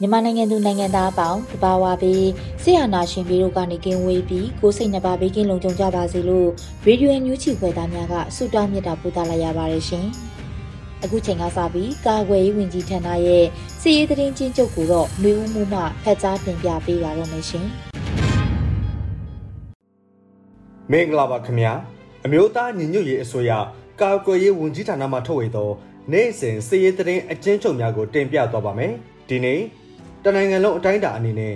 မြန်မာနိုင်ငံသူနိုင်ငံသားအပေါင်းတဘာဝပြီးဆရာနာရှင်ပြီးတို့ကနေကင်းဝေးပြီးကိုစိတ်နှပါဘေးကင်းလုံခြုံကြပါစေလို့ရေဒီယိုညူချီခွဲသားများကဆုတောင်းမြတ်တာပို့သလာရပါတယ်ရှင်။အခုချိန်ကစပြီးကာကွယ်ရေးဝန်ကြီးဌာနရဲ့စီရေးသတင်းချင်းချုပ်ကိုတော့နှွေဦးမှုမှဖတ်ကြားတင်ပြပေးပါရမရှင်။မင်္ဂလာပါခင်ဗျာ။အမျိုးသားညီညွတ်ရေးအစိုးရကာကွယ်ရေးဝန်ကြီးဌာနမှထုတ်ဝေသော နေ့စဉ်စည်ရေးသတင်းအကျဉ်းချုပ်များကိုတင်ပြသွားပါမယ်။ဒီနေ့တနိုင်ငံလုံးအတိုင်းအတာအနေနဲ့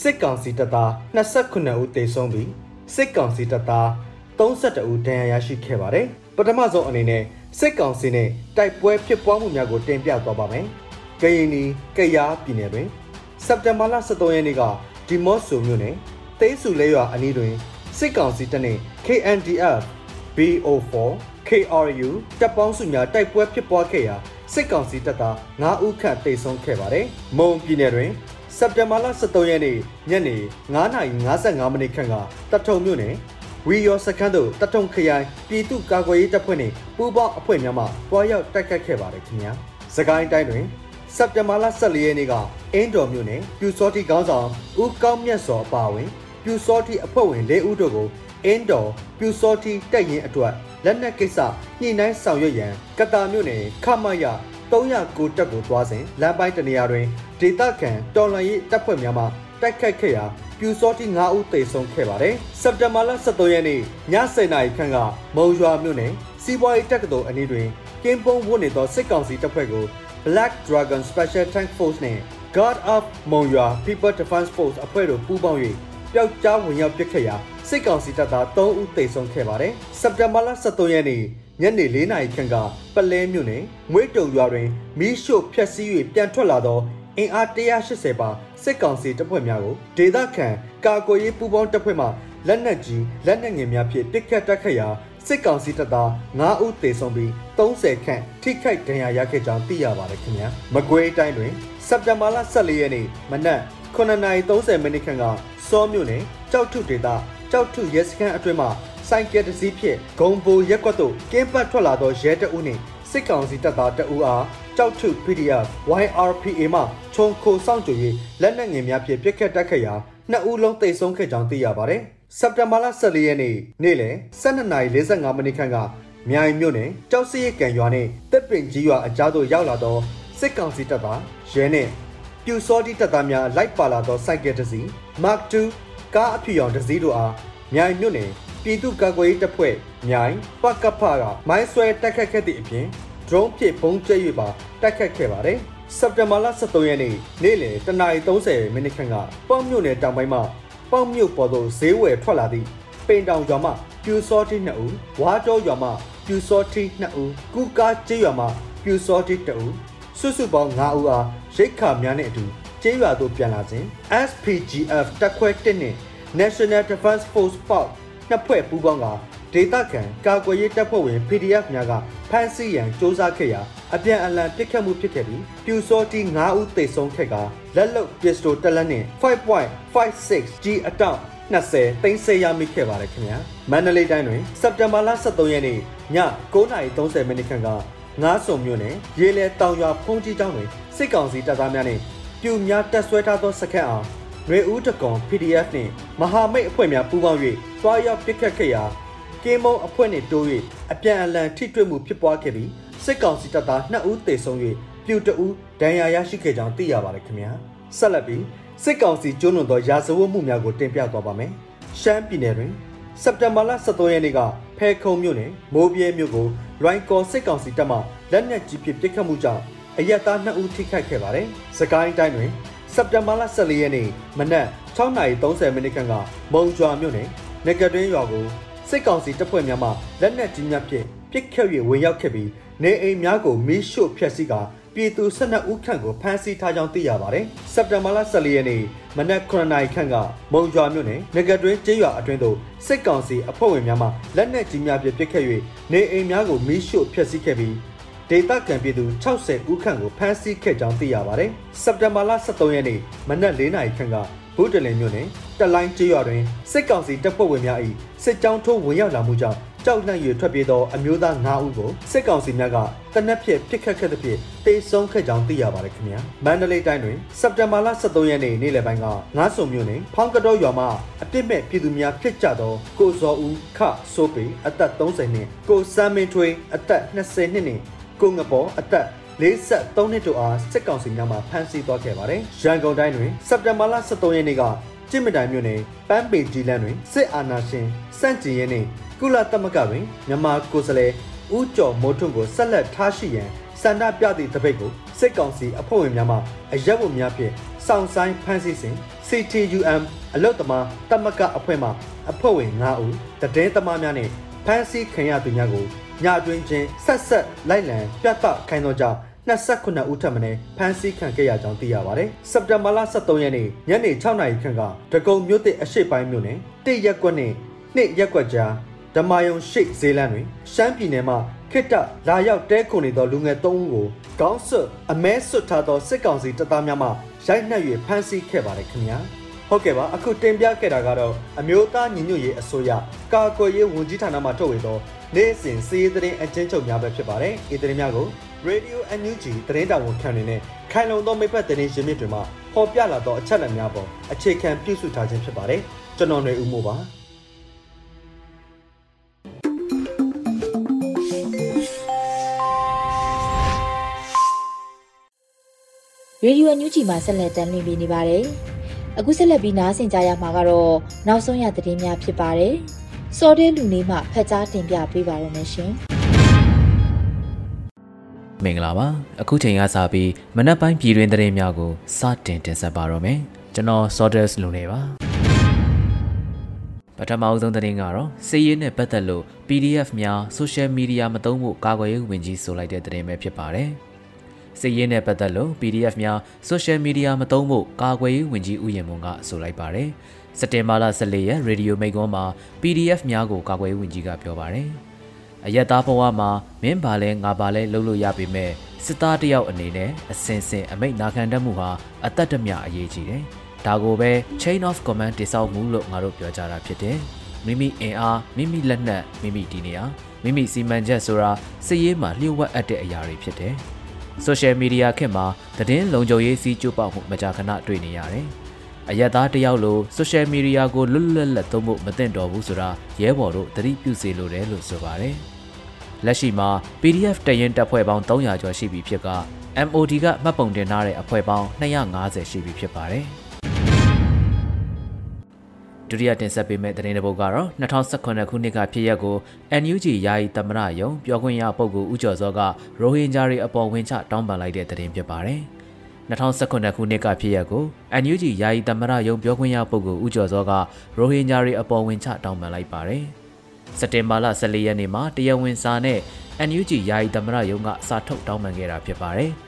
စစ်ကောင်စီတပ်သား29ဦးသေဆုံးပြီးစစ်ကောင်စီတပ်သား32ဦးဒဏ်ရာရရှိခဲ့ပါတယ်။ပထမဆုံးအနေနဲ့စစ်ကောင်စီနဲ့တိုက်ပွဲဖြစ်ပွားမှုများကိုတင်ပြသွားပါမယ်။ကရင်နီကယားပြည်နယ်တွင်စက်တင်ဘာလ23ရက်နေ့ကဒီမော့ဆိုမြို့နယ်တေးစုလဲရွာအနီးတွင်စစ်ကောင်စီတပ်နှင့် KNDF BO4 KRU တပ်ပေါင်းစုများတိုက်ပွဲဖြစ်ပွားခဲ့ရာစစ်ကောင်စီတပ်သား9ဦးခန့်တိတ်ဆုံးခဲ့ပါတယ်။မုံပြည်နယ်တွင်စက်တင်ဘာလ23ရက်နေ့ညနေ9:55မိနစ်ခန့်ကတထုံမြို့နယ်ဝီယောစခန်းသို့တထုံခရိုင်ပြည်သူ့ကာကွယ်ရေးတပ်ဖွဲ့နှင့်ပူးပေါင်းအဖွဲ့များမှတွားရောက်တိုက်ခတ်ခဲ့ပါတယ်ခင်ဗျာ။စကိုင်းတိုင်းတွင်စက်တင်ဘာလ14ရက်နေ့ကအင်းတော်မြို့နယ်ပြူစောတိကောင်းဆောင်ဦးကောင်းမြတ်စောအပါအဝင်ပြူစောတိအဖွဲ့ဝင်၄ဦးတို့ကိုအင်းတော်ပြူစောတိတက်ရင်အတွက် လက်နက်ကိစ္စညှိနှိုင်းဆောင်ရွက်ရန်ကတာမြို့နယ်ခမရ309တပ်ကိုသွားစဉ်လမ်းပိုင်းတနေရာတွင်ဒေသခံတော်လှန်ရေးတပ်ဖွဲ့များမှတိုက်ခိုက်ခဲ့ရာပြူစောတိ9ဦးသေဆုံးခဲ့ပါတယ်။စက်တင်ဘာလ23ရက်နေ့ည10:00နာရီခန့်ကမုံရွာမြို့နယ်စီးပွားရေးတပ်ကတော်အနီးတွင်ကင်းပုံးဝတ်နေသောစစ်ကောင်စီတပ်ဖွဲ့ကို Black Dragon Special Tank Force နှင့် Guard of Monua People Defense Force အဖွဲ့တို့ပူးပေါင်း၍ ပျောက်ကြားဝင်ရောက်ပစ်ခတ်ရာစစ်ကောင်စီတပ်သား3ဦးသေဆုံးခဲ့ပါတယ်။စက်တင်ဘာလ23ရက်နေ့ညနေ4နာရီခန့်ကပလဲမြို့နယ်ငွေတုံရွာတွင်မီးရှို့ဖျက်ဆီး၍ပြန်ထွက်လာသောအင်အား180ပါစစ်ကောင်စီတပ်ဖွဲ့များကိုဒေသခံကာကွယ်ရေးပူးပေါင်းတပ်ဖွဲ့မှလက်နက်ကြီးလက်နက်ငယ်များဖြင့်ပစ်ခတ်တိုက်ခတ်ရာစစ်ကောင်စီတပ်သား9ဦးသေဆုံးပြီး30ခန့်ထိခိုက်ဒဏ်ရာရခဲ့ကြောင်းသိရပါတယ်ခင်ဗျာမကွေးတိုင်းတွင်စက်တင်ဘာလ14ရက်နေ့မနက် 9:30မိနစ်ခန့်ကစောမြို့နယ်ကြောက်ထုဒေသကြောက်ထုရဲစခန်းအတွင်းမှာစိုက်ကယ်တစ်စီးဖြင့်ဂုံဘိုရက်ကွက်သို့ကင်းပတ်ထွက်လာသောရဲတအုပ်နှင့်စစ်ကောင်စီတပ်သားတအုပ်အားကြောက်ထု PDF YRPA မှခြုံခိုစောင့်ကြို၍လက်နက်ငယ်များဖြင့်ပစ်ခတ်တိုက်ခတ်ရာနှစ်ဦးလုံးတိတ်ဆုံးခဲ့ကြောင်းသိရပါတယ်။စက်တင်ဘာလ14ရက်နေ့နေ့လယ်12:45မိနစ်ခန့်ကမြိုင်မြို့နယ်ကြောက်စရစ်ကံရွာနှင့်တက်ပင်ကြီးရွာအကြားသို့ရောက်လာသောစစ်ကောင်စီတပ်သားရဲနှင့် ပြူစောတိတပ်သားများလိုက်ပါလာသောစိုက်ကယ်တစ်စီး Mark II ကားအဖြူရောင်တစ်စီးတို့အားမြိုင်မြို့နယ်ပြည်သူ့ကာကွယ်ရေးတပ်ဖွဲ့မြိုင်ပကဖကမိုင်းဆွဲတိုက်ခတ်ခဲ့သည့်အပြင် drone ဖြင့်ပုံကျဲ၍ပါတိုက်ခတ်ခဲ့ပါတယ်။စက်တင်ဘာလ23ရက်နေ့နေ့လယ်10:30မိနစ်ခန့်ကပေါ့မြို့နယ်တောင်ပိုင်းမှပေါ့မြို့ပေါ်သို့ဈေးဝယ်ထွက်လာသည့်ပိန်တောင်ရွာမှပြူစောတိ2ဦးဝါတော်ရွာမှပြူစောတိ2ဦးကူကားကျေးရွာမှပြူစောတိ2ဦးစုစုပေါင်း9ဦးအား ရိတ်ခါများနဲ့အတူကျေးရွာသို့ပြန်လာခြင်း SPGF တပ်ခွဲ1နှင့် National Defense Force Park နှစ်ဖွဲ့ပူးပေါင်းကဒေသခံကာကွယ်ရေးတပ်ဖွဲ့ဝင် PDF များကဖမ်းဆီးရန်စ조사ခဲ့ရာအပြန်အလှန်ပစ်ခတ်မှုဖြစ်ခဲ့ပြီးပြူစောတီ9ဦးသေဆုံးခဲ့ကလက်လုံပစ္စတိုတစ်လက်နဲ့5.56 G အတောင့်20သိန်းစေရမိခဲ့ပါတယ်ခင်ဗျာမန္တလေးတိုင်းတွင်စက်တင်ဘာလ23ရက်နေ့ည9:30မိနစ်ခန့်က ငါးစုံမြို့နယ်ရေလေတောင်ရွာဖုန်ကြီးကျောင်းတွင်စစ်ကောင်စီတပ်သားများနှင့်ပြူများတက်ဆွဲထားသောစခန်းအောင်ຫນွေဦးတကွန် PDF နှင့်မဟာမိတ်အဖွဲ့များပူးပေါင်း၍သွားရောက်ပစ်ခတ်ခဲ့ရာကင်းမုံအဖွဲ့နှင့်တိုး၍အပြန်အလှန်ထိတွေ့မှုဖြစ်ပွားခဲ့ပြီးစစ်ကောင်စီတပ်သား2ဦးသေဆုံး၍ပြူတဦးဒဏ်ရာရရှိခဲ့ကြောင်းသိရပါတယ်ခင်ဗျာဆက်လက်ပြီးစစ်ကောင်စီကျူးလွန်သောရာဇဝတ်မှုများကိုတင်ပြသွားပါမယ်ရှမ်းပြည်နယ်တွင်စက်တင်ဘာလ23ရက်နေ့ကဖဲခုံမြို့နယ်မိုးပြဲမြို့ကို ရိုင်းကော်စစ်ကောင်စီတပ်မှလက်နက်ကြီးဖြင့်ပစ်ခတ်မှုကြောင့်အရက်သား2ဦးထိခိုက်ခဲ့ပါတယ်။စကိုင်းတိုင်းတွင်စက်တင်ဘာလ14ရက်နေ့မနက်6:30မိနစ်ခန့်ကမုံကျွာမြို့နယ်ငကတွင်းရွာကိုစစ်ကောင်စီတပ်ဖွဲ့များမှလက်နက်ကြီးများဖြင့်ပစ်ခတ်၍ဝင်ရောက်ခဲ့ပြီးနေအိမ်များကိုမီးရှို့ဖျက်ဆီးကာ ပြည်သူ12ဦးခန့်ကိုဖမ်းဆီးထားကြောင်းသိရပါတယ်။စက်တင်ဘာလ14ရက်နေ့မနက်9နာရီခန့်ကမုံကျွာမြို့နယ်ငကတွင်းကျေးရွာအတွင်းသို့စစ်ကောင်စီအဖွဲ့ဝင်များမှလက်နက်ကြီးများဖြင့်ပစ်ခတ်၍နေအိမ်များကိုမီးရှို့ဖျက်ဆီးခဲ့ပြီးဒေသခံပြည်သူ60ဦးခန့်ကိုဖမ်းဆီးခဲ့ကြောင်းသိရပါတယ်။စက်တင်ဘာလ23ရက်နေ့မနက်4နာရီခန့်ကဘုဒ္ဓလင်မြို့နယ်တလိုင်းကျေးရွာတွင်စစ်ကောင်စီတပ်ဖွဲ့ဝင်များ၏စစ်ကြောင်းထိုးဝင်ရောက်လာမှုကြောင့် ကြောက်နှံ့၍ထွက်ပြေးသောအမျိုးသား9ဦးကိုစစ်ကောင်စီများကတနက်ဖြန်ပစ်ခတ်ခဲ့သဖြင့်တေဆုံးခဲ့ကြောင်းသိရပါတယ်ခင်ဗျာမန္တလေးတိုင်းတွင်စက်တင်ဘာလ23ရက်နေ့နေ့လယ်ပိုင်းကငါးစုံမြို့နယ်ဖောင်းကတော်ရွာမှအပြစ်မဲ့ပြည်သူများဖြစ်ကြသောကိုဇော်ဦးခဆိုပေအသက်30နှစ်ကိုစမ်းမင်းထွေးအသက်20နှစ်နှင့်ကိုငပေါ်အသက်53နှစ်တို့အားစစ်ကောင်စီများမှဖမ်းဆီးသွားခဲ့ပါတယ်။ရန်ကုန်တိုင်းတွင်စက်တင်ဘာလ23ရက်နေ့ကကျင့်မတိုင်မြို့နယ်ပန်းပေကြီးလန်းတွင်စစ်အာဏာရှင်စန့်ကျင်ရဲနှင့် ကုလသမဂ္ဂတွင်မြန်မာကိုယ်စားလှယ်ဦးကျော်မိုးထွန်းကိုဆက်လက်ထားရှိရန်စန္ဒပြသည့်တပိတ်ကိုစစ်ကောင်စီအဖွဲ့ဝင်များမှအရက်ဝတ်များဖြင့်စောင့်ဆိုင်ဖမ်းဆီးစဉ် CTUM အလုတ်သမားတမကအဖွဲ့မှအဖွဲ့ဝင်9ဦးတည်င်းသမားများနှင့်ဖမ်းဆီးခံရသူများကိုညအတွင်းချင်းဆက်ဆက်လိုက်လံပြတ်တောက်ခိုင်းသောကြောင့်29ဦးထပ်မံဖမ်းဆီးခံခဲ့ရကြောင်းသိရပါတယ်။စက်တင်ဘာလ23ရက်နေ့ညနေ6နာရီခန့်ကဒဂုံမြို့တစ်အရှိပိုင်းမြို့နယ်တိရက်ကွက်နှင့်နှစ်ရက်ကွက်ကြား ဓမ္မယုံရှိတ်ဇေလန်တွင်ရှမ်းပြည်နယ်မှခိတ္တလာရောက်တဲခုန်နေသောလူငယ်3ဦးကိုကောင်းဆွတ်အမဲဆွတ်ထားသောစစ်ကောင်စီတပ်သားများမှရိုက်နှက်၍ဖမ်းဆီးခဲ့ပါတယ်ခင်ဗျာဟုတ်ကဲ့ပါအခုတင်ပြခဲ့တာကတော့အမျိုးသားညီညွတ်ရေးအစိုးရကာကွယ်ရေးဝန်ကြီးဌာနမှထုတ်ဝေသောနေ့စဉ်စီးရီးသတင်းအကျဉ်းချုပ်များပဲဖြစ်ပါတယ်ဒီသတင်းများကို Radio NUG သတင်းတာဝန်ခံနေနဲ့ခိုင်လုံသောမိဖက်သတင်းရင်းမြစ်တွေမှာပေါ်ပြလာသောအချက်အလက်များပေါ်အခြေခံပြုစုထားခြင်းဖြစ်ပါတယ်ကျွန်တော်ຫນွေဦးမိုးပါ ရေဒီယိုအန်ယူဂျီမှာဆက်လက်တင်ပြနေပါတယ်။အခုဆက်လက်ပြီးနားဆင်ကြရမှာကတော့နောက်ဆုံးရသတင်းများဖြစ်ပါတယ်။စော်တဲ့လူနေမှဖက်ကြားတင်ပြပေးပါရမရှင်။မင်္ဂလာပါအခုချိန်ကစပြီးမနက်ပိုင်းပြည်တွင်သတင်းများကိုစတင်တင်ဆက်ပါတော့မယ်ကျွန်တော် Sordes လူနေပါပထမအဆုံးသတင်းကတော့စီးရဲနဲ့ပတ်သက်လို့ PDF များ social media မသုံးဖို့ကာကွယ်ရေးဝန်ကြီးဆိုလိုက်တဲ့သတင်းပဲဖြစ်ပါတယ် စစ်ရေးနဲ့ပတ်သက်လို့ PDF များ social media မသုံးဖို့ကာကွယ်ရေးဝန်ကြီးဦးရင်မွန်ကဆိုလိုက်ပါတယ်။စက်တင်ဘာလ14ရက်ရေဒီယိုမိတ်ကွန်းမှာ PDF များကိုကာကွယ်ရေးဝန်ကြီးကပြောပါတယ်။အရက်သားဘဝမှာမင်းပါလဲငါပါလဲလှုပ်လို့ရပေမဲ့စစ်သားတယောက်အနေနဲ့အစင်စင်အမိတ်နာခံတတ်မှုဟာအသက်တမျှအရေးကြီးတယ်။ဒါကိုပဲ chain of command တိစောက်မှုလို့ငါတို့ပြောကြတာဖြစ်တယ်။မိမိအင်အားမိမိလက်နက်မိမိဒီနေရာမိမိစီမံချက်ဆိုတာစစ်ရေးမှာလျှို့ဝှက်အပ်တဲ့အရာတွေဖြစ်တယ်။ ဆိုရှယ်မီဒီယာခေတ်မှာသတင်းလုံခြုံရေးစီးကျူးပေါက်မှုမကြာခဏတွေ့နေရတယ်။အရက်သားတယောက်လိုဆိုရှယ်မီဒီယာကိုလွတ်လွတ်လပ်သုံးဖို့မသင့်တော်ဘူးဆိုတာရဲဘော်တို့သတိပြုစေလိုတယ်လို့ဆိုပါတယ်။လက်ရှိမှာ PDF တရင်တပ်ဖွဲ့ပေါင်း300ကျော်ရှိပြီဖြစ်က MOD ကမှတ်ပုံတင်ထားတဲ့အဖွဲ့ပေါင်း250ရှိပြီဖြစ်ပါတယ်။ ဒုတိယတင်ဆက်ပေးမယ့်သတင်းတစ်ပုဒ်ကတော့2018ခုနှစ်ကဖြစ်ရက်ကို NUG ယာယီသမရယုံပြောခွင့်ရပုဂ္ဂိုလ်ဦးကျော်စောကရိုဟင်ဂျာတွေအပေါ်ဝင်ချတောင်းပန်လိုက်တဲ့သတင်းဖြစ်ပါတယ်။2018ခုနှစ်ကဖြစ်ရက်ကို NUG ယာယီသမရယုံပြောခွင့်ရပုဂ္ဂိုလ်ဦးကျော်စောကရိုဟင်ဂျာတွေအပေါ်ဝင်ချတောင်းပန်လိုက်ပါတယ်။စက်တင်ဘာလ14ရက်နေ့မှာတရားဝင်စာနဲ့ NUG ယာယီသမရယုံကစာထုတ်တောင်းပန်ခဲ့တာဖြစ်ပါတယ်။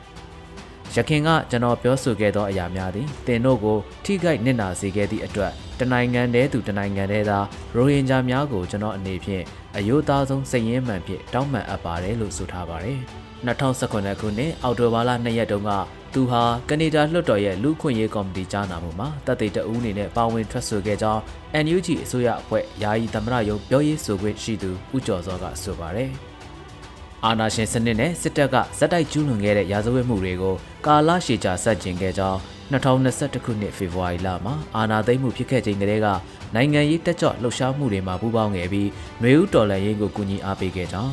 ရခင်ကကျွန်တော်ပြောဆိုခဲ့သောအရာများသည်တင်တို့ကိုထိခိုက်နစ်နာစေခဲ့သည့်အတွက် တနိုင်ငံတည်းသူတနိုင်ငံတည်းသာရိုဟင်ဂျာများကိုကျွန်တော်အနေဖြင့်အယိုးသားဆုံးစည်ရင်းမှန်ဖြင့်တောင်းပန်အပ်ပါတယ်လို့ဆိုထားပါတယ်။2019ခုနှစ်အောက်တိုဘာလ2ရက်တုန်းကသူဟာကနေဒါလွှတ်တော်ရဲ့လူခွင့်ရေးကော်မတီကြားနာမှုမှာတပ်သိတအူးအနေနဲ့ပါဝင်ထွက်ဆိုခဲ့ကြောင်း NUG အစိုးရအဖွဲ့ယာယီသမရယုံပြောရေးဆိုခွင့်ရှိသူဦးကျော်စောကဆိုပါတယ်။အာဏာရှင်စနစ်နဲ့စစ်တပ်ကဇက်တိုက်ကျူးလွန်ခဲ့တဲ့ရာဇဝတ်မှုတွေကိုကာလရှည်ကြာဆက်ကျင်ခဲ့ကြောင်း 2021ခုနှစ်ဖေဖော်ဝါရီလမှာအာဏာသိမ်းမှုဖြစ်ခဲ့ချိန်ကတည်းကနိုင်ငံရေးတက်ကြွလှုပ်ရှားမှုတွေမှာပူးပေါင်းခဲ့ပြီးຫນွေဦးတော်လှန်ရေးကိုကူညီအားပေးခဲ့ကြောင်း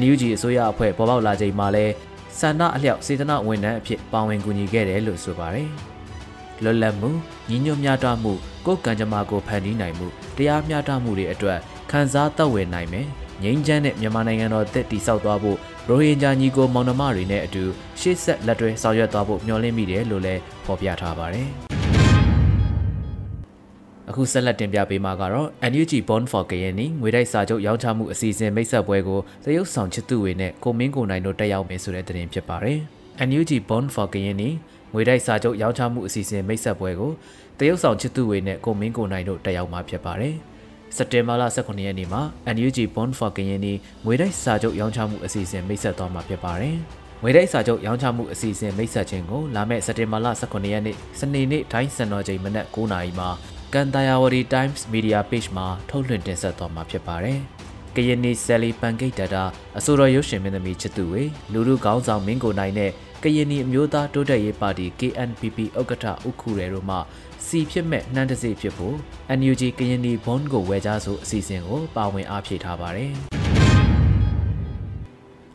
NUG အစိုးရအဖွဲ့ပေါ်ပေါက်လာချိန်မှာလဲစန္ဒအလျောက်စေတနာဝန်ထမ်းအဖြစ်ပါဝင်ကူညီခဲ့တယ်လို့ဆိုပါတယ်။လွတ်လပ်မှုညီညွတ်မျှတမှုကိုယ်ကံကြမ္မာကိုဖန်တီးနိုင်မှုတရားမျှတမှုတွေအတွက်ခံစားသက်ဝင်နိုင်မယ် ငြိမ်းချမ်းတဲ့မြန်မာနိုင်ငံတော်တက်တည်ဆောက်သွားဖို့ရိုဟင်ဂျာညီကိုမောင်နှမတွေနဲ့အတူရှေ့ဆက်လက်တွဲဆောင်ရွက်သွားဖို့မျှော်လင့်မိတယ်လို့လည်းဖော်ပြထားပါတယ်။အခုဆက်လက်တင်ပြပေးမှာကတော့ NUG Bond for KNY ငွေတိုက်စာချုပ်ရောင်းချမှုအစီအစဉ်မိတ်ဆက်ပွဲကိုတရုတ်ဆောင်ချစ်သူတွေနဲ့ကိုမင်းကိုနိုင်တို့တက်ရောက်မယ်ဆိုတဲ့သတင်းဖြစ်ပါတယ်။ NUG Bond for KNY ငွေတိုက်စာချုပ်ရောင်းချမှုအစီအစဉ်မိတ်ဆက်ပွဲကိုတရုတ်ဆောင်ချစ်သူတွေနဲ့ကိုမင်းကိုနိုင်တို့တက်ရောက်မှာဖြစ်ပါတယ်။ စက်တင်ဘာလ18ရက်နေ့မှာ NUG Bond for KNY ငွေတိုက်စာချုပ်ရောင်းချမှုအစီအစဉ်မိတ်ဆက်သွားမှာဖြစ်ပါတယ်။ငွေတိုက်စာချုပ်ရောင်းချမှုအစီအစဉ်မိတ်ဆက်ခြင်းကိုလာမယ့်စက်တင်ဘာလ18ရက်နေ့စနေနေ့တိုင်းစံတော်ချိန်မနက်9:00နာရီမှာကန်တာယာဝတီ Times Media Page မှာထုတ်လွှင့်တင်ဆက်သွားမှာဖြစ်ပါတယ်။ကရင်နီဆယ်လီပန်ဂိတ်တတာအဆိုတော်ရုပ်ရှင်မင်းသမီးချစ်သူဝေလူလူကောင်းဆောင်မင်းကိုနိုင်နဲ့ကရင်နီအမျိုးသားတိုးတက်ရေးပါတီ KNPP ဥက္ကဋ္ဌဥခုရဲတို့မှ စီဖြစ်မဲ့နှမ်းတစိဖြစ်ဖို့ NUG ကရင်နီဘွန်ကိုဝယ်ကြဆိုအစီအစဉ်ကိုပါဝင်အားဖြည့်ထားပါတယ်။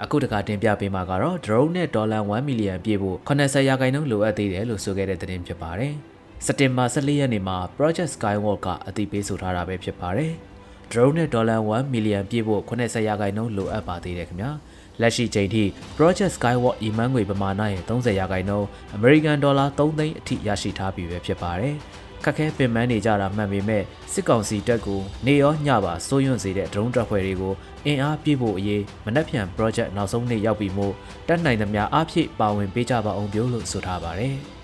အခုတခါတင်ပြပေးမှာကတော့ drone နဲ့ဒေါ်လာ1 million ပြည့်ဖို့80ရာခိုင်နှုန်းလိုအပ်သေးတယ်လို့ဆိုခဲ့တဲ့သတင်းဖြစ်ပါတယ်။စက်တင်ဘာ14ရက်နေ့မှာ Project Skywalk ကအသိပေးဆိုထားတာပဲဖြစ်ပါတယ်။ drone နဲ့ဒေါ်လာ1 million ပြည့်ဖို့80ရာခိုင်နှုန်းလိုအပ်ပါသေးတယ်ခင်ဗျာ။ လက်ရှိချိန်ထိ Project Skywalk အီမန်ငွေပမာဏရဲ့30ရာခိုင်နှုန်း American Dollar 3သိန်းအထိရရှိထားပြီပဲဖြစ်ပါတယ်။ခက်ခဲပင်ပန်းနေကြတာမှန်ပေမဲ့စစ်ကောင်စီတပ်ကိုနေရောညပါစိုးရွံ့စေတဲ့ drone တပ်ဖွဲ့တွေကိုအင်အားပြည့်ဖို့အရေးမနှက်ဖြန် project နောက်ဆုံးနေ့ရောက်ပြီမို့တက်နိုင်သမျှအားဖြည့်ပါဝင်ပေးကြပါအောင်ပြောလို့ဆိုထားပါတယ်။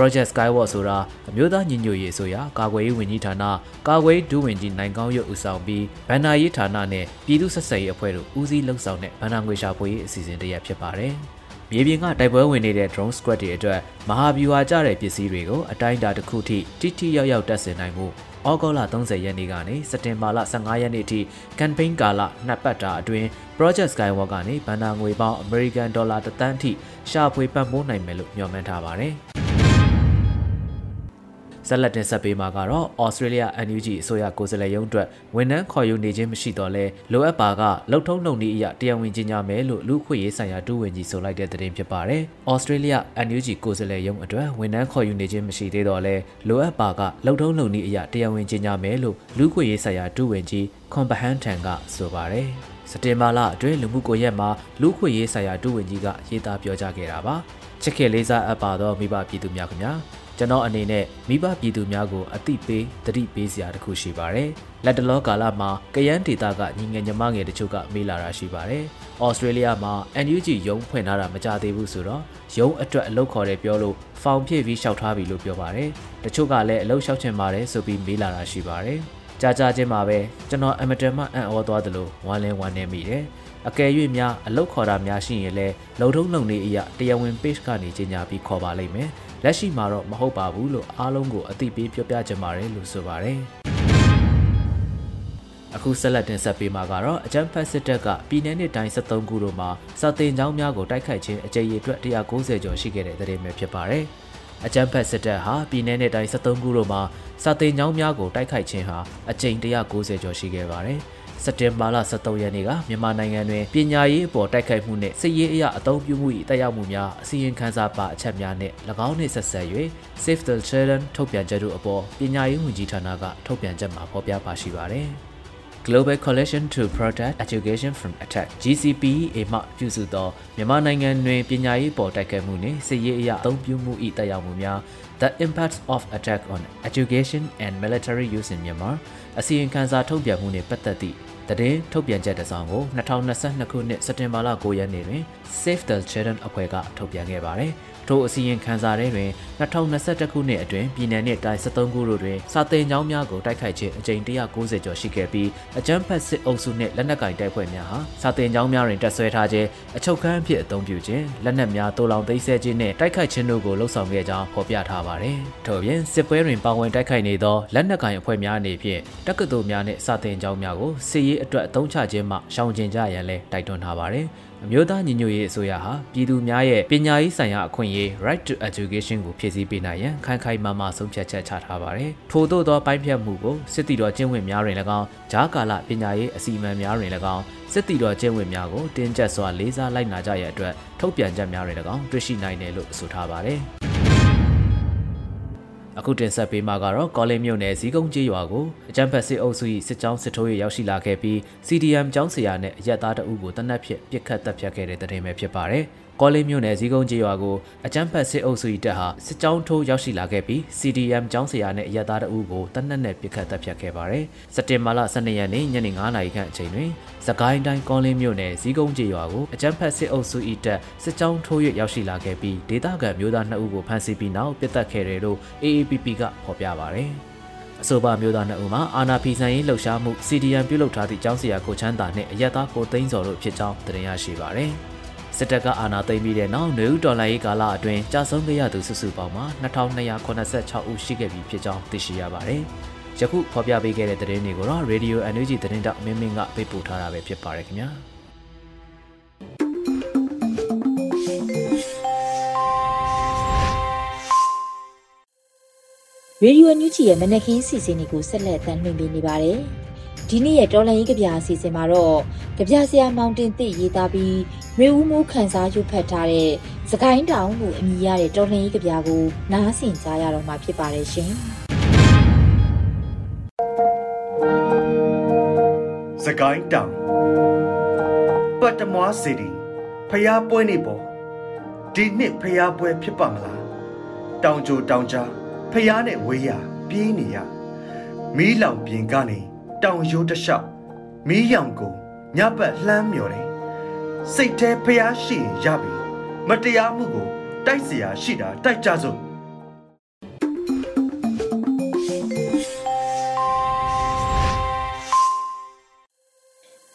Project Skywalk ဆိုတာအမျိုးသားညီညွတ်ရေးဆိုရာကာကွယ်ရေးဝန်ကြီးဌာနကာကွယ်ဒုဝန်ကြီးနိုင်ကောင်းရုပ်ဦးဆောင်ပြီးဗန္နာရေးဌာနနဲ့ပြည်သူ့ဆက်ဆံရေးအဖွဲ့တို့ဦးစီးလှုပ်ဆောင်တဲ့ဗန္နာငွေရှာဖွေရေးအစီအစဉ်တရက်ဖြစ်ပါတယ်။မြေပြင်ကတိုက်ပွဲဝင်နေတဲ့ drone squad တွေအတွက်မဟာဗျူဟာကျတဲ့ပစ္စည်းတွေကိုအတိုင်းအတာတစ်ခုထိတိတိရောက်ရောက်တက်ဆင်နိုင်မှုဩဂုတ်လ30ရက်နေ့ကနေစက်တင်ဘာလ15ရက်နေ့ထိ campaign ကာလနှစ်ပတ်တာအတွင်း Project Skywalk ကနေဘန္နာငွေပေါင်း American Dollar တသန်းထိရှာဖွေပံ့ပိုးနိုင်မယ်လို့ညွှန်မှန်းထားပါတယ်။ ဆက်လက်တင်ဆက်ပေးမှာကတော့ Australia NUG အစိုးရကိုယ်စားလှယ်ရုံးအတွက်ဝန်ထမ်းခေါ်ယူနေခြင်းမရှိတော့လဲလိုအပ်ပါကလှုပ်ထုံးလုပ်နည်းအရတရားဝင်ကြီးညာမယ်လို့လူခွေရေးဆိုင်ရာဒုဝန်ကြီးဆိုလိုက်တဲ့သတင်းဖြစ်ပါတယ်။ Australia NUG ကိုယ်စားလှယ်ရုံးအတွက်ဝန်ထမ်းခေါ်ယူနေခြင်းမရှိသေးတော့လဲလိုအပ်ပါကလှုပ်ထုံးလုပ်နည်းအရတရားဝင်ကြီးညာမယ်လို့လူခွေရေးဆိုင်ရာဒုဝန်ကြီး Combahan Tan ကဆိုပါတယ်။စတင်မာလာအတွင်းလူမှုကွန်ရက်မှာလူခွေရေးဆိုင်ရာဒုဝန်ကြီးကရေးသားပြောကြားခဲ့တာပါချစ်ခင်လေးစားအပ်ပါသောမိဘပြည်သူများခင်ဗျာ ကျွန်တော်အနေနဲ့မိဘပြည်သူများကိုအသိပေးတတိပေးစရာတခုရှိပါတယ်။လက်တလောကာလမှာကယန်းဒေတာကညီငယ်ညီမငယ်တချို့ကမေးလာတာရှိပါတယ်။ဩစတြေးလျမှာ NUG ရုံးဖွင့်ထားတာမကြသေးဘူးဆိုတော့ရုံးအတွက်အလုပ်ခေါ်တယ်ပြောလို့ဖောင်ဖြည့်ပြီးလျှောက်ထားပြီလို့ပြောပါတယ်။တချို့ကလည်းအလုပ်လျှောက်ချင်ပါတယ်ဆိုပြီးမေးလာတာရှိပါတယ်။ကြာကြာချင်းမှာပဲကျွန်တော်အမတန်မှအံ့ဩသွားသလိုဝမ်းလဲဝမ်းနေမိတယ်။အကယ်၍များအလုတ်ခေါ်တာများရှိရင်လည်းလုံထုံးလုံနေအရာတရားဝင် page ကနေကြီးညာပြီးခေါ်ပါလိမ့်မယ်။ လက်ရှိမှာတော့မဟုတ်ပါဘူးလို့အားလုံးကိုအသိပေးပြောပြချင်ပါတယ်လို့ဆိုပါတယ်အခုဆက်လက်တင်ဆက်ပေးမှာကတော့အကြမ်းဖက်စစ်တပ်ကပြည်내နှစ်တိုင်း73ခုတို့မှာစာတင်ကျောင်းများကိုတိုက်ခိုက်ခြင်းအကြိမ်ရေအတွက်190ကျော်ရှိခဲ့တဲ့တဲ့မှာဖြစ်ပါတယ်။အကြမ်းဖက်စစ်တပ်ဟာပြည်내နှစ်တိုင်း73ခုတို့မှာစာတင်ကျောင်းများကိုတိုက်ခိုက်ခြင်းဟာအကြိမ်190ကျော်ရှိခဲ့ပါတယ်။ စက်တင်ဘာလ23ရက်နေ့ကမြန်မာနိုင်ငံတွင်ပညာရေးအပေါ်တိုက်ခိုက်မှုနှင့်စစ်ရေးအရာအသုံးပြုမှု၏တက်ရောက်မှုများအစီရင်ခံစာပါအချက်များနှင့်၎င်းနှင့်ဆက်ဆက်၍ Save the Children ထုတ်ပြန်ချက်တို့အပေါ်ပညာရေးဝန်ကြီးဌာနကထုတ်ပြန်ချက်မှာဖော်ပြပါရှိပါသည်။ Global Coalition to Protect Education from Attack GCPEA မှပြုစုသောမြန်မာနိုင်ငံတွင်ပညာရေးပေါ်တိုက်ခိုက်မှုနှင့်စစ်ရေးအရာအသုံးပြုမှု၏တက်ရောက်မှုများ The Impacts of Attack on Education and Military Use in Myanmar အစီရင်ခံစာထုတ်ပြန်မှုနှင့်ပတ်သက်သည့် တည်ထုတ်ပြန်ချက်တစ်စောင်ကို2022ခုနှစ်စက်တင်ဘာလ9ရက်နေ့တွင် Save the Children အဖွဲ့ကထုတ်ပြန်ခဲ့ပါတယ်။ထိုအစီရင်ခံစာထဲတွင်2021ခုနှစ်အတွင်းပြည်내နှင့်တိုင်း73ခုတို့တွင်စာသင်ကျောင်းများကိုတိုက်ခိုက်ခြင်းအကြိမ်190ကျော်ရှိခဲ့ပြီးအကြမ်းဖက်စစ်အုပ်စုနှင့်လက်နက်ကင်တိုက်ပွဲများဟာစာသင်ကျောင်းများတွင်တပ်ဆွဲထားခြင်းအချုပ်ခန်းအဖြစ်အသုံးပြုခြင်းလက်နက်များတိုးလောင်သိမ်းဆည်းခြင်းနှင့်တိုက်ခိုက်ခြင်းတို့ကိုလှုံ့ဆော်ခဲ့ကြောင်းဖော်ပြထားပါသည်။ထို့ပြင်စစ်ပွဲတွင်ပါဝင်တိုက်ခိုက်နေသောလက်နက်ကင်အဖွဲ့များအနေဖြင့်တက္ကသိုလ်များနှင့်စာသင်ကျောင်းများကိုစစ်ရေးအတွက်အသုံးချခြင်းမှရှောင်ကျဉ်ကြရန်လည်းတိုက်တွန်းထားပါသည်။အမျိုးသားညီညွတ်ရေးအစိုးရဟာပြည်သူများရဲ့ပညာရေးဆိုင်ရာအခွင့်အရေး right to education ကိုဖြည့်ဆည်းပေးနိုင်ရန်ခိုင်ခိုင်မာမာဆုံးဖြတ်ချက်ချထားပါတယ်။ထို့သောသောပိုင်းဖြတ်မှုကိုစစ်တီတော်ကျင့်ဝတ်များတွင်၎င်းဂျားကာလပညာရေးအစီအမံများတွင်၎င်းစစ်တီတော်ကျင့်ဝတ်များကိုတင်းကျပ်စွာလေးစားလိုက်နာကြရတဲ့အတွက်ထုတ်ပြန်ချက်များတွေ၎င်းတွေ့ရှိနိုင်တယ်လို့ဆိုထားပါတယ်။ အခုတင်ဆက်ပေးမှာကတော့ကောလင်းမြို့နယ်ဇီးကုန်းကျေးရွာကိုအကြမ်းဖက်စစ်အုပ်စု၏စစ်ကြောင်းစစ်ထိုးရေးရောက်ရှိလာခဲ့ပြီး CDM ကျောင်းဆရာနဲ့အရက်သားတအုပ်ကိုတနက်ဖြန်ပြစ်ခတ်တပ်ဖြတ်ခဲ့တဲ့တဲ့တင်ပဲဖြစ်ပါတယ်။ ကောလေးမြို့နယ်ဇီးကုန်းကျေးရွာကိုအကြမ်းဖက်စစ်အုပ်စုတပ်ဟာစစ်ကြောင်းထိုးရောက်ရှိလာခဲ့ပြီး CDM ကျောင်းဆရာနဲ့အရသားတအုပ်ကိုတနက်နဲ့ပစ်ခတ်တပ်ဖြတ်ခဲ့ပါတယ်။စက်တင်ဘာလ12ရက်နေ့ညနေ9:00နာရီခန့်အချိန်တွင်စကိုင်းတိုင်းကောလေးမြို့နယ်ဇီးကုန်းကျေးရွာကိုအကြမ်းဖက်စစ်အုပ်စု၏တပ်စစ်ကြောင်းထိုး၍ရောက်ရှိလာခဲ့ပြီးဒေသခံမျိုးသား2ဦးကိုဖမ်းဆီးပြီးနောက်ပစ်တက်ခဲ့တယ်လို့ AAPP ကဖော်ပြပါတယ်။အဆိုပါမျိုးသားနှစ်ဦးမှာအာနာဖီဆိုင်ရေးလှုပ်ရှားမှု CDM ပြုလုပ်ထားသည့်ကျောင်းဆရာကိုချမ်းသာနှင့်အရက်သားကိုသိန်းစော်တို့ဖြစ်ကြောင်းတင်ရရှိပါသည်။ စစ်တပ်ကအာဏာသိမ်းပြီးတဲ့နောက်နေဦးတော်လှန်ရေးကာလအတွင်းကြာဆုံးခဲ့ရသူစုစုပေါင်းမှာ2286ဦးရှိခဲ့ပြီဖြစ်ကြောင်းသိရှိရပါတယ်။ယခုဖော်ပြပေးခဲ့တဲ့သတင်းတွေကိုတော့ Radio NUG သတင်းတောက်မင်းမင်းကပေးပို့ထားတာပဲဖြစ်ပါတယ်ခင်ဗျာ။ရေဒီယိုညူချီရဲ့မနက်ခင်းစီစဉ်တွေကိုဆက်လက်တင်ပြနေပါတယ်။ဒီနေ့ရဲ့တော်လန်ရေးကြပြအစီအစဉ်မှာတော့ကြပြဆရာမောင်တင်သိရေးသားပြီး ရေဦးမိုးခန်းစားရုပ်ဖတ်ထားတဲ့စကိုင်းတောင်ကိုအမည်ရတဲ့တော်လှန်ရေးကြပြကိုနားဆင်ကြရတော့မှာဖြစ်ပါတယ်ရှင်။စကိုင်းတောင်ပတ်တမွားစီတီဖျားပွဲနေပေါ်ဒီနှစ်ဖျားပွဲဖြစ်ပါမလားတောင်ကြိုတောင်ကြားဖျားနဲ့ဝေးရပြေးနေရမီးလောင်ပြင်ကနေတောင်ရိုးတလျှောက်မီးရောင်ကိုညပတ်လှမ်းမြော်တယ် စိတ်แท้ဖျားရှိရပြီမတရားမှုကိုတိုက်เสียရှိတာတိုက်ကြစို့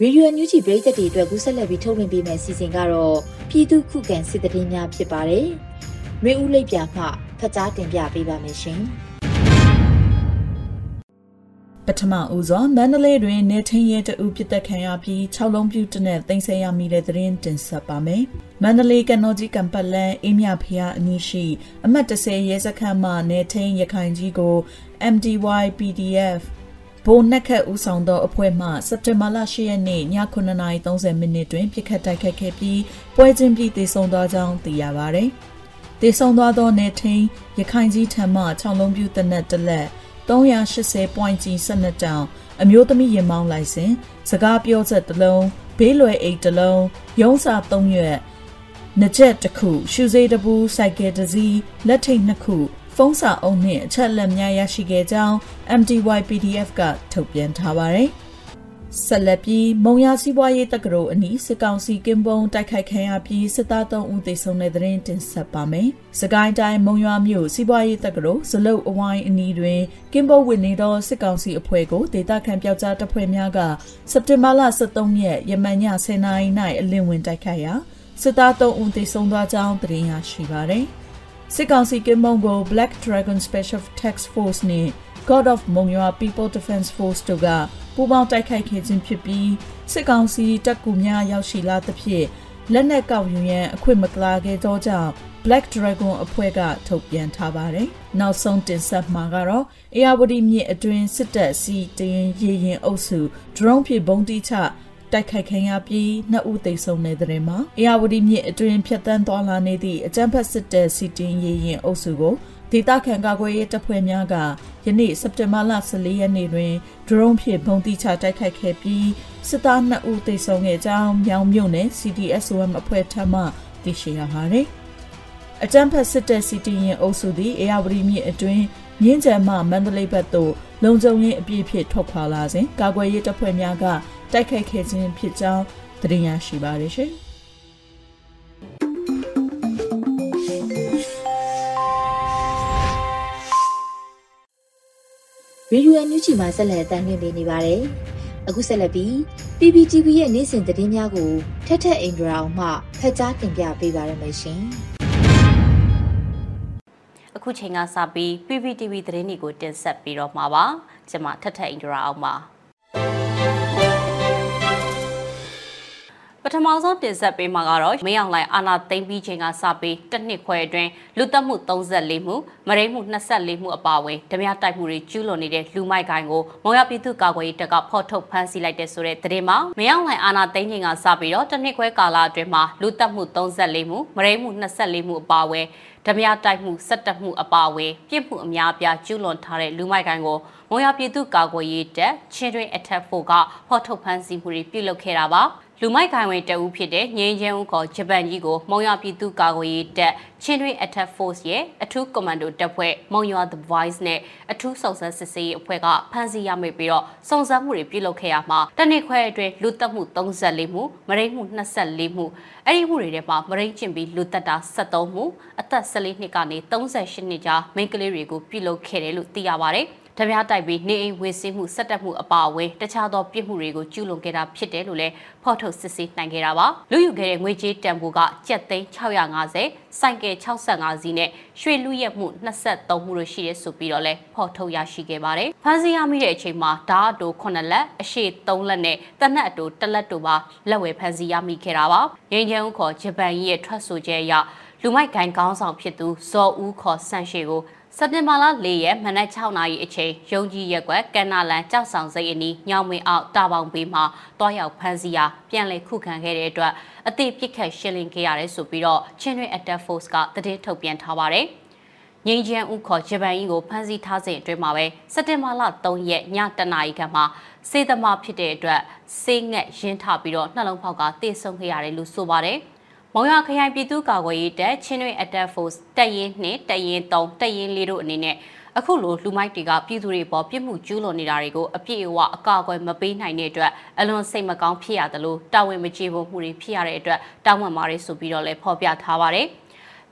ရေဒီယိုညူဂျီပရိသတ်တွေအတွက်ကူးဆက်လက်ပြီးထုတ်လွှင့်ပေးမယ့်အစီအစဉ်ကတော့ပြည်သူခုခံစစ်တရင်များဖြစ်ပါတယ်။ရေဦးလိပ်ပြမှဖတ်ကြားတင်ပြပေးပါမယ်ရှင်။ ပထမဦးစွာမန္တလေးတွင်နေထင်းရဲတအုပ်ပြစ်တက်ခံရပြီး6လုံးပြုတ်တဲ့တင်ဆက်ရမိတဲ့သတင်းတင်ဆက်ပါမယ်။မန္တလေးကနော်ကြီးကံပတ်လန်အင်းမြဖျားအနီးရှိအမှတ်30ရဲစခန်းမှနေထင်းရခိုင်ကြီးကို MDY PDF ဘိုးနှက်ခတ်ဦးဆောင်သောအဖွဲ့မှစက်တင်ဘာလ10ရက်နေ့ည9:30မိနစ်တွင်ပြစ်ခတ်တိုက်ခိုက်ခဲ့ပြီးပွဲချင်းပြီးတည်ဆုံသွားကြောင်းသိရပါဗျ။တည်ဆုံသွားသောနေထင်းရခိုင်ကြီးထံမှ6လုံးပြုတ်တဲ့တလက် 380 point ကြီး12တောင်အမျိုးသမီးရင်မောင်းလိုက်စဉ်စကားပြောချက်တစ်လုံးဘေးလွယ်အိတ်တစ်လုံးရုံးစာ3ရွက်နှစ်ချက်တစ်ခုရှူစေးတစ်ဘူးစိုက်ကယ်တစ်စီးလက်ထိတ်နှစ်ခုဖုန်းစာအုပ်နှင့်အချက်လက်များရရှိခဲ့ကြောင်း MTY PDF ကထုတ်ပြန်ထားပါတယ်။ ဆက်လက်ပြီးမုံရစီးပွားရေးတက္ကသိုလ်အနီးစစ်ကောင်စီကင်းပုံတိုက်ခိုက်ခံရပြီးစစ်သား3ဦးသေဆုံးတဲ့တဲ့ရင်တင်ဆက်ပါမယ်။စကိုင်းတိုင်းမုံရွာမြို့စီးပွားရေးတက္ကသိုလ်ဇလုတ်အဝိုင်းအနီးတွင်ကင်းပုံဝင်နေသောစစ်ကောင်စီအဖွဲ့ကိုဒေသခံပျောက်ကြားတပ်ဖွဲ့များကစက်တင်ဘာလ23ရက်ယမန်ည10:00နာရီ၌အလင်းဝင်တိုက်ခိုက်ရာစစ်သား3ဦးသေဆုံးသွားကြောင်းသတင်းရရှိပါသည်။စစ်ကောင်စီကင်းပုံကို Black Dragon Special Task Force နှင့် God of Mongwa People Defense Force တို့က ပူးပေါင်းတိုက်ခိုက်ခဲ့ခြင်းဖြစ်ပြီးစစ်ကောင်စီတပ်ကူများရောက်ရှိလာသဖြင့်လက်နက်ကောက်ယူရန်အခွင့်မကလာခဲ့သောကြောင့် Black Dragon အဖွဲ့ကထုတ်ပြန်ထားပါတယ်။နောက်ဆုံးတင်ဆက်မှာကတော့အေယာဝတီမြစ်အတွင်းစစ်တပ်စီတရင်ရေရင်အုပ်စု drone ဖြင့်ဘုံတိချတိုက်ခိုက်ခံရပြီးနှစ်ဦးသေဆုံးတဲ့တဲ့မှာအေယာဝတီမြစ်အတွင်းဖြတ်တန်းသွားလာနေသည့်အကြမ်းဖက်စစ်တပ်စီတင်ရေရင်အုပ်စုကို ဒေသခံကာကွယ်ရေးတပ်ဖွဲ့များကယနေ့စက်တင်ဘာလ14ရက်နေ့တွင်ဒရုန်းဖြင့်ပုံတိချတိုက်ခိုက်ခဲ့ပြီးစစ်သား2ဦးသေဆုံးခဲ့ကြောင်းမြောင်မြို့နယ် CDSOM အဖွဲ့ထံမှသိရှိရပါတယ်။အကြမ်းဖက်စစ်တပ်စီတီရင်အုပ်စုသည်အေယာဝတီမြစ်အတွင်းမြင်းကြံမှမန္တလေးဘက်သို့လုံခြုံရေးအပြည့်ဖြင့်ထွက်ခွာလာစဉ်ကာကွယ်ရေးတပ်ဖွဲ့များကတိုက်ခိုက်ခဲ့ခြင်းဖြစ်ကြောင်းသိရရှိပါရရှင်။ ရေဒီယိုအန်ယူဂျီမှာဆက်လက်အသံလွှင့်ပေးနေပါတယ်။အခုဆက်လက်ပြီး PPTV ရဲ့နေ့စဉ်သတင်းများကိုထက်ထက်အင်ဒရာအောင်မှဖတ်ကြားတင်ပြပေးပါရမရှင်။အခုချိန်ကစပြီး PPTV သတင်းတွေကိုတင်ဆက်ပြီးတော့မှာပါ။ကျွန်မထက်ထက်အင်ဒရာအောင်ပါ။ ပထမဆုံးတင်ဆက်ပေးမှာကတော့မင်းအောင်လှိုင်အာဏာသိမ်းပြီးချိန်ကစပြီးတစ်နှစ်ခွဲအတွင်းလူသက်မှု34မှုမရိမှု24မှုအပါအဝင်ဓမြတိုက်မှုတွေကျူးလွန်နေတဲ့လူမိုက်ကိုင်ကိုမောင်ရပြည်သူ့ကာကွယ်ရေးတပ်ကဖော်ထုတ်ဖမ်းဆီးလိုက်တဲ့ဆိုတဲ့သတင်းမှာမင်းအောင်လှိုင်အာဏာသိမ်းချိန်ကစပြီးတော့တစ်နှစ်ခွဲကာလအတွင်းမှာလူသက်မှု34မှုမရိမှု24မှုအပါအဝင်ဓမြတိုက်မှု17မှုအပါအဝင်ပြစ်မှုအများအပြားကျူးလွန်ထားတဲ့လူမိုက်ကိုင်ကိုမောင်ရပြည်သူ့ကာကွယ်ရေးတပ်ချင်းတွင်အထက်ဖို့ကဖော်ထုတ်ဖမ်းဆီးမှုတွေပြုလုပ်ခဲ့တာပါ လူမိုက်ခိုင်ဝင်တအူးဖြစ်တဲ့ငင်းချင်းဦးခေါ်ဂျပန်ကြီးကိုမုံရပြည်သူ့ကာကွယ်ရေးတပ်ချင်းတွင် Attack Force ရဲ့အထူးကွန်မန်ဒိုတပ်ဖွဲ့မုံရ The Voice နဲ့အထူးစုံစမ်းစစ်ဆေးရေးအဖွဲ့ကဖမ်းဆီးရမိပြီးတော့စုံစမ်းမှုတွေပြုလုပ်ခဲ့ရမှာတနစ်ခွဲအတွင်းလူသက်မှု34မှုမရိမှု24မှုအဲ့ဒီမှုတွေထဲမှာမရိကျင်ပြီးလူသက်တာ73မှုအသက်14နှစ်ကနေ38နှစ်ကြားမိန်းကလေးတွေကိုပြုလုပ်ခဲ့တယ်လို့သိရပါတယ်။ ဓမြတိုက်ပြီးနေအိမ်ဝေစီးမှုစက်တက်မှုအပါအဝင်တခြားသောပြစ်မှုတွေကိုကျူးလွန်ခဲ့တာဖြစ်တယ်လို့လည်းဖော်ထုတ်စစ်ဆေးနိုင်ခဲ့တာပါလူယူခဲ့တဲ့ငွေကြေးတန်ဖိုးကကျပ်သိန်း650စိုက်ကယ်65စီးနဲ့ရွှေလူရက်မှု23မှုတို့ရှိတယ်ဆိုပြီးတော့လည်းဖော်ထုတ်ရရှိခဲ့ပါတယ်ဖမ်းဆီးရမိတဲ့အချိန်မှာဓာတ်အတူ9လက်အရှိ3လက်နဲ့တနက်အတူ1လက်တို့ပါလက်ဝဲဖမ်းဆီးရမိခဲ့တာပါငင်းချမ်းခေါ်ဂျပန်ရဲ့ထွက်ဆိုချက်အရလူမိုက်ဂိုင်ကောင်းဆောင်ဖြစ်သူဇော်ဦးခေါ်ဆန့်ရှိကို စက်တင်ဘာလ၄ရက်မနက်6နာရီအချိန်ရုံကြီးရက်ကွက်ကန်နာလန်ကြောက်ဆောင်စိတ်အနီးညောင်မင်းအောင်တာပေါင်ပေးမှာတွားရောက်ဖမ်းဆီးရာပြန်လည်ခုခံခဲ့တဲ့အတွက်အသေးပြစ်ခတ်ရှင်းလင်းခဲ့ရတယ်ဆိုပြီးတော့ချင်းတွင် Attack Force ကတည်ထုတ်ပြန်ထားပါတယ်ငင်းချမ်းဦးခေါ်ဂျပန်ကြီးကိုဖမ်းဆီးထားစဉ်အတွင်းမှာပဲစက်တင်ဘာလ3ရက်ညတနာရီခန့်မှာစေသမားဖြစ်တဲ့အတွက်စေးငက်ရင်းထပြီးတော့နှလုံးဖောက်ကတေဆုံးခဲ့ရတယ်လို့ဆိုပါတယ်။ မုံရခရိုင်ပြည်သူ့ကာကွယ်ရေးတပ်ချင်းတွင် Attack Force တပ်ရင်း2တပ်ရင်း3တပ်ရင်း4တို့အနေနဲ့အခုလိုလူမိုက်တွေကပြည်သူတွေပေါ်ပြစ်မှုကျူးလွန်နေတာတွေကိုအပြည့်အဝအကာအကွယ်မပေးနိုင်တဲ့အတွက်အလွန်စိတ်မကောင်းဖြစ်ရတယ်လို့တာဝန်မကျေပွန်မှုတွေဖြစ်ရတဲ့အတွက်တောင်းပန်ပါတယ်ဆိုပြီးတော့လည်းဖော်ပြထားပါတယ်။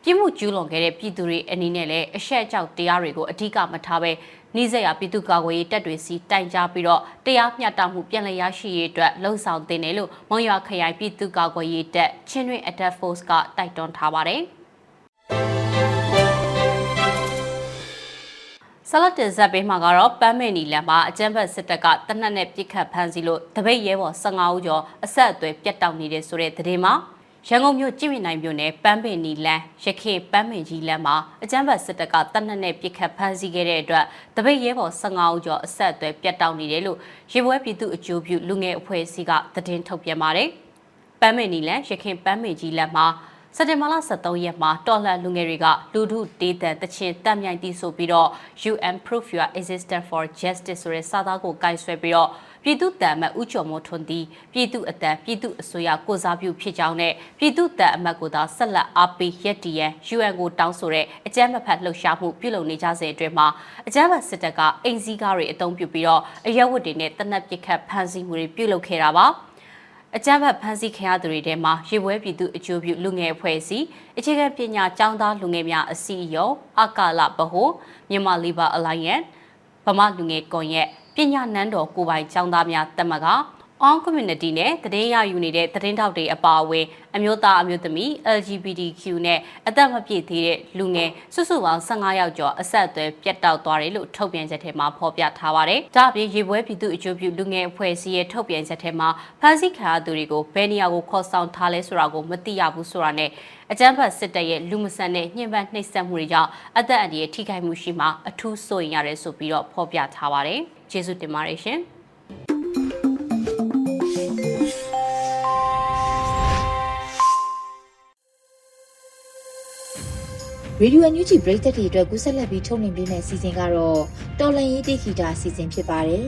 ပြစ်မှုကျူးလွန်ခဲ့တဲ့ပြည်သူတွေအနေနဲ့လည်းအရှက်ကြောက်တရားတွေကိုအဓိကမထားဘဲ နှိစက်ရပြည်သူ့ကာကွယ်ရေးတပ်တွေစီတိုင်ကြားပြီးတော့တရားမျှတမှုပြန်လည်ရရှိရေးအတွက်လှုံ့ဆော်တင်တယ်လို့မွန်ရွာခရိုင်ပြည်သူ့ကာကွယ်ရေးတပ်ချင်းတွင် Attack Force ကတိုက်တွန်းထားပါတယ်ဆလတ်တင်ဇက်ပေးမှာကတော့ပန်းမေနီလန်မှာအကြမ်းဖက်စစ်တပ်ကတနက်နဲ့ပြစ်ခတ်ဖမ်းဆီးလို့တပိတ်ရဲဘော်15ဦးကျော်အဆက်အသွယ်ပြတ်တောက်နေတဲ့ဆိုတဲ့သတင်းမှာ ရန်ကုန်မြို့ကြည်မြနိုင်မြို့နယ်ပန်းပင်နီလန်းရခေပန်းပင်ကြီးလမ်းမှာအကြမ်းဖက်စစ်တပ်ကတပ်နှက်နဲ့ပစ်ခတ်ဖမ်းဆီးခဲ့တဲ့အတွက်တပိတ်ရဲဘော်15ဦးကျော်အဆက်အသွယ်ပြတ်တောက်နေတယ်လို့ရေပွဲပြည်သူအကျိုးပြုလူငယ်အဖွဲ့အစည်းကသတင်းထုတ်ပြန်ပါတယ်။ပန်းပင်နီလန်းရခေပန်းပင်ကြီးလမ်းမှာစက်တင်ဘာလ23ရက်မှာတော်လှန်လူငယ်တွေကလူထုဒေသတချင်းတက်မြိုင်တီးဆိုပြီးတော့ UN Proof Your Existence for Justice ဆိုတဲ့စာသားကိုကင်ဆယ်ပြီးတော့ ပြည်သူ့တန်အမတ်ဦးကျော်မိုးထွန်းသည်ပြည်သူအတန်ပြည်သူအစိုးရကိုစားပြုဖြစ်ကြောင်းနဲ့ပြည်သူ့တန်အမတ်ကိုသာဆက်လက်အားပေးရက်တီရန် UN ကိုတောင်းဆိုတဲ့အကြမ်းမဖက်လှုပ်ရှားမှုပြုလုပ်နေကြစဉ်အတွင်းမှာအကြမ်းဖက်စစ်တပ်ကအိမ်စည်းကားတွေအုံပြုပြီးတော့အရက်ဝတ်တွေနဲ့တနက်ပစ်ခတ်ဖမ်းဆီးမှုတွေပြုလုပ်ခဲ့တာပါအကြမ်းဖက်ဖမ်းဆီးခံရသူတွေထဲမှာရေပွဲပြည်သူအကျိုးပြုလူငယ်အဖွဲ့အစည်းအခြေခံပညာကျောင်းသားလူငယ်များအစည်းအရုံးအကာလဗဟိုမြန်မာ Labor Alliance ဗမာလူငယ်ကွန်ရက် ပညာနန်းတော်ကိုပိုင်ကျောင်းသားများတက်မက on community နဲ့တည်င်းရယူနေတဲ့တည်င်းထောက်တွေအပါအဝင်အမျိုးသားအမျိုးသမီး LGBTQ နဲ့အသက်မပြည့်သေးတဲ့လူငယ်စုစုပေါင်း15ယောက်ကျော်အဆက်အသွယ်ပြတ်တောက်သွားတယ်လို့ထုတ်ပြန်ချက်ထဲမှာဖော်ပြထားပါတယ်။ဒါ့အပြင်ရေပွဲပြည်သူအကျိုးပြုလူငယ်အဖွဲ့အစည်းရဲ့ထုတ်ပြန်ချက်ထဲမှာဖမ်းဆီးခံရသူတွေကိုဘယ်နေရာကိုခေါ်ဆောင်ထားလဲဆိုတာကိုမသိရဘူးဆိုတာနဲ့အကြမ်းဖက်စစ်တပ်ရဲ့လူမဆန်တဲ့ညှဉ်းပန်းနှိပ်စက်မှုတွေကြောင့်အသက်အန္တရာယ်ထိခိုက်မှုရှိမှအထူးစိုးရိမ်ရတယ်ဆိုပြီးတော့ဖော်ပြထားပါတယ်။ကျေးဇူးတင်ပါတယ်ရှင်။ ရေဒီယိုအန်ယူဂျီပရိသတ်တွေအတွက်ကူးဆက်လက်ပြီးထုတ်လွှင့်ပေးမယ့်အစီအစဉ်ကတော့တော်လန်ရေးတိဂီတာအစီအစဉ်ဖြစ်ပါတယ်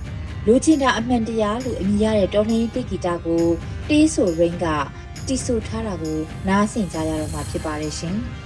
။လူချင်းတာအမှန်တရားလို့အမည်ရတဲ့တော်လန်ရေးတိဂီတာကိုတေးဆိုရင်းကတီဆိုထားတာကိုနားဆင်ကြရတော့မှာဖြစ်ပါတယ်ရှင်။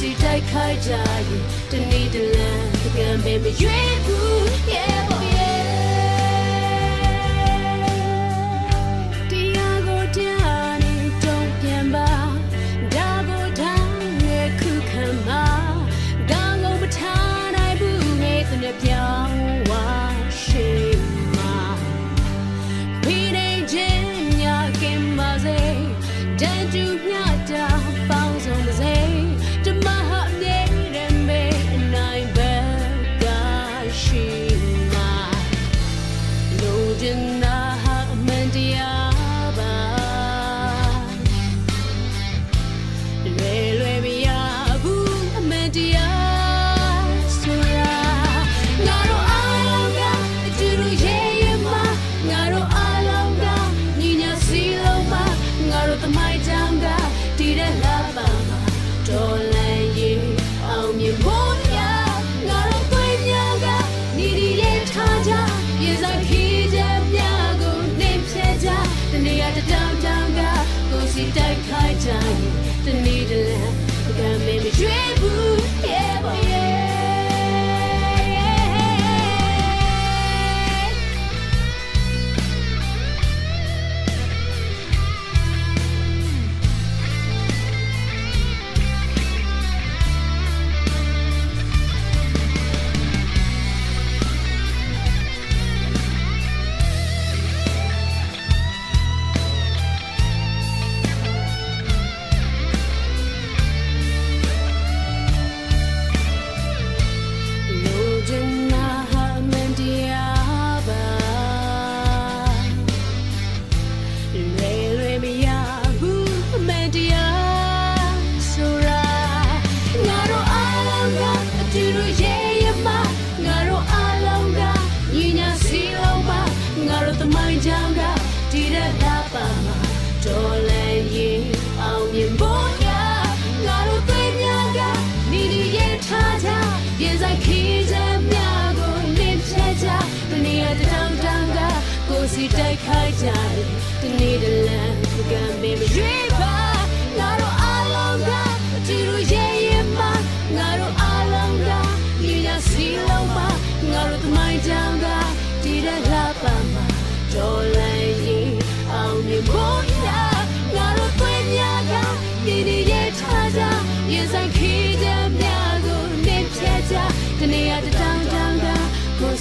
စီတိုက်ခိုက်ကြရင်တနေ့တလန်တကံပဲမရွေးဘူး yeah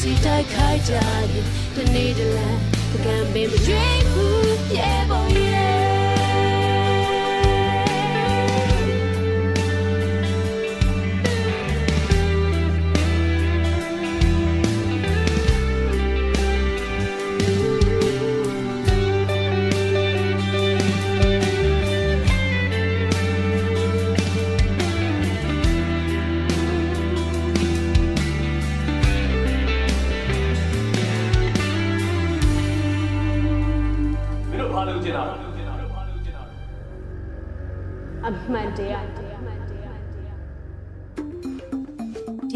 စီတိုက်ခိုက်ကြရင်တနေ့တလံပကံပင်မကြွေးဘူးပြေပေါ်ရဲ့